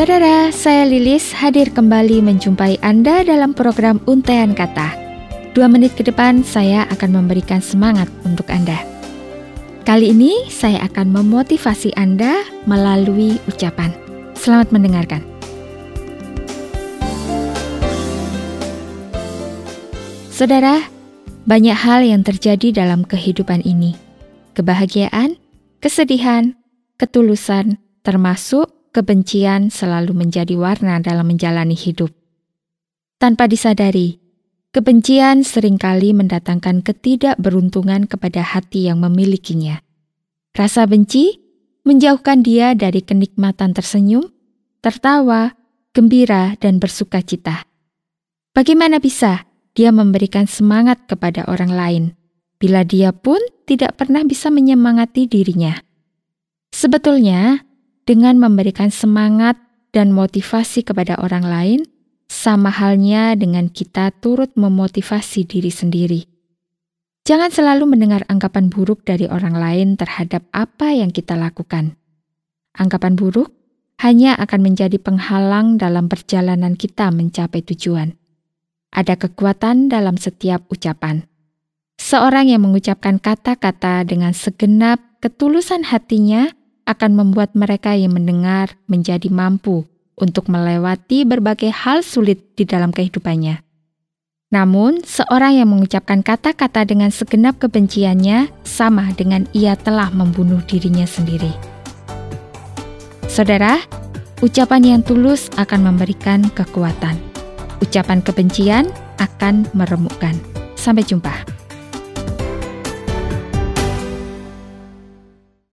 Saudara, saya Lilis hadir kembali menjumpai Anda dalam program Untayan Kata. Dua menit ke depan saya akan memberikan semangat untuk Anda. Kali ini saya akan memotivasi Anda melalui ucapan. Selamat mendengarkan. Saudara, banyak hal yang terjadi dalam kehidupan ini. Kebahagiaan, kesedihan, ketulusan, termasuk kebencian selalu menjadi warna dalam menjalani hidup. Tanpa disadari, kebencian sering kali mendatangkan ketidakberuntungan kepada hati yang memilikinya. Rasa benci menjauhkan dia dari kenikmatan tersenyum, tertawa, gembira, dan bersuka cita. Bagaimana bisa dia memberikan semangat kepada orang lain bila dia pun tidak pernah bisa menyemangati dirinya? Sebetulnya, dengan memberikan semangat dan motivasi kepada orang lain, sama halnya dengan kita turut memotivasi diri sendiri. Jangan selalu mendengar anggapan buruk dari orang lain terhadap apa yang kita lakukan. Anggapan buruk hanya akan menjadi penghalang dalam perjalanan kita mencapai tujuan. Ada kekuatan dalam setiap ucapan. Seorang yang mengucapkan kata-kata dengan segenap ketulusan hatinya akan membuat mereka yang mendengar menjadi mampu untuk melewati berbagai hal sulit di dalam kehidupannya. Namun, seorang yang mengucapkan kata-kata dengan segenap kebenciannya sama dengan ia telah membunuh dirinya sendiri. Saudara, ucapan yang tulus akan memberikan kekuatan. Ucapan kebencian akan meremukkan. Sampai jumpa.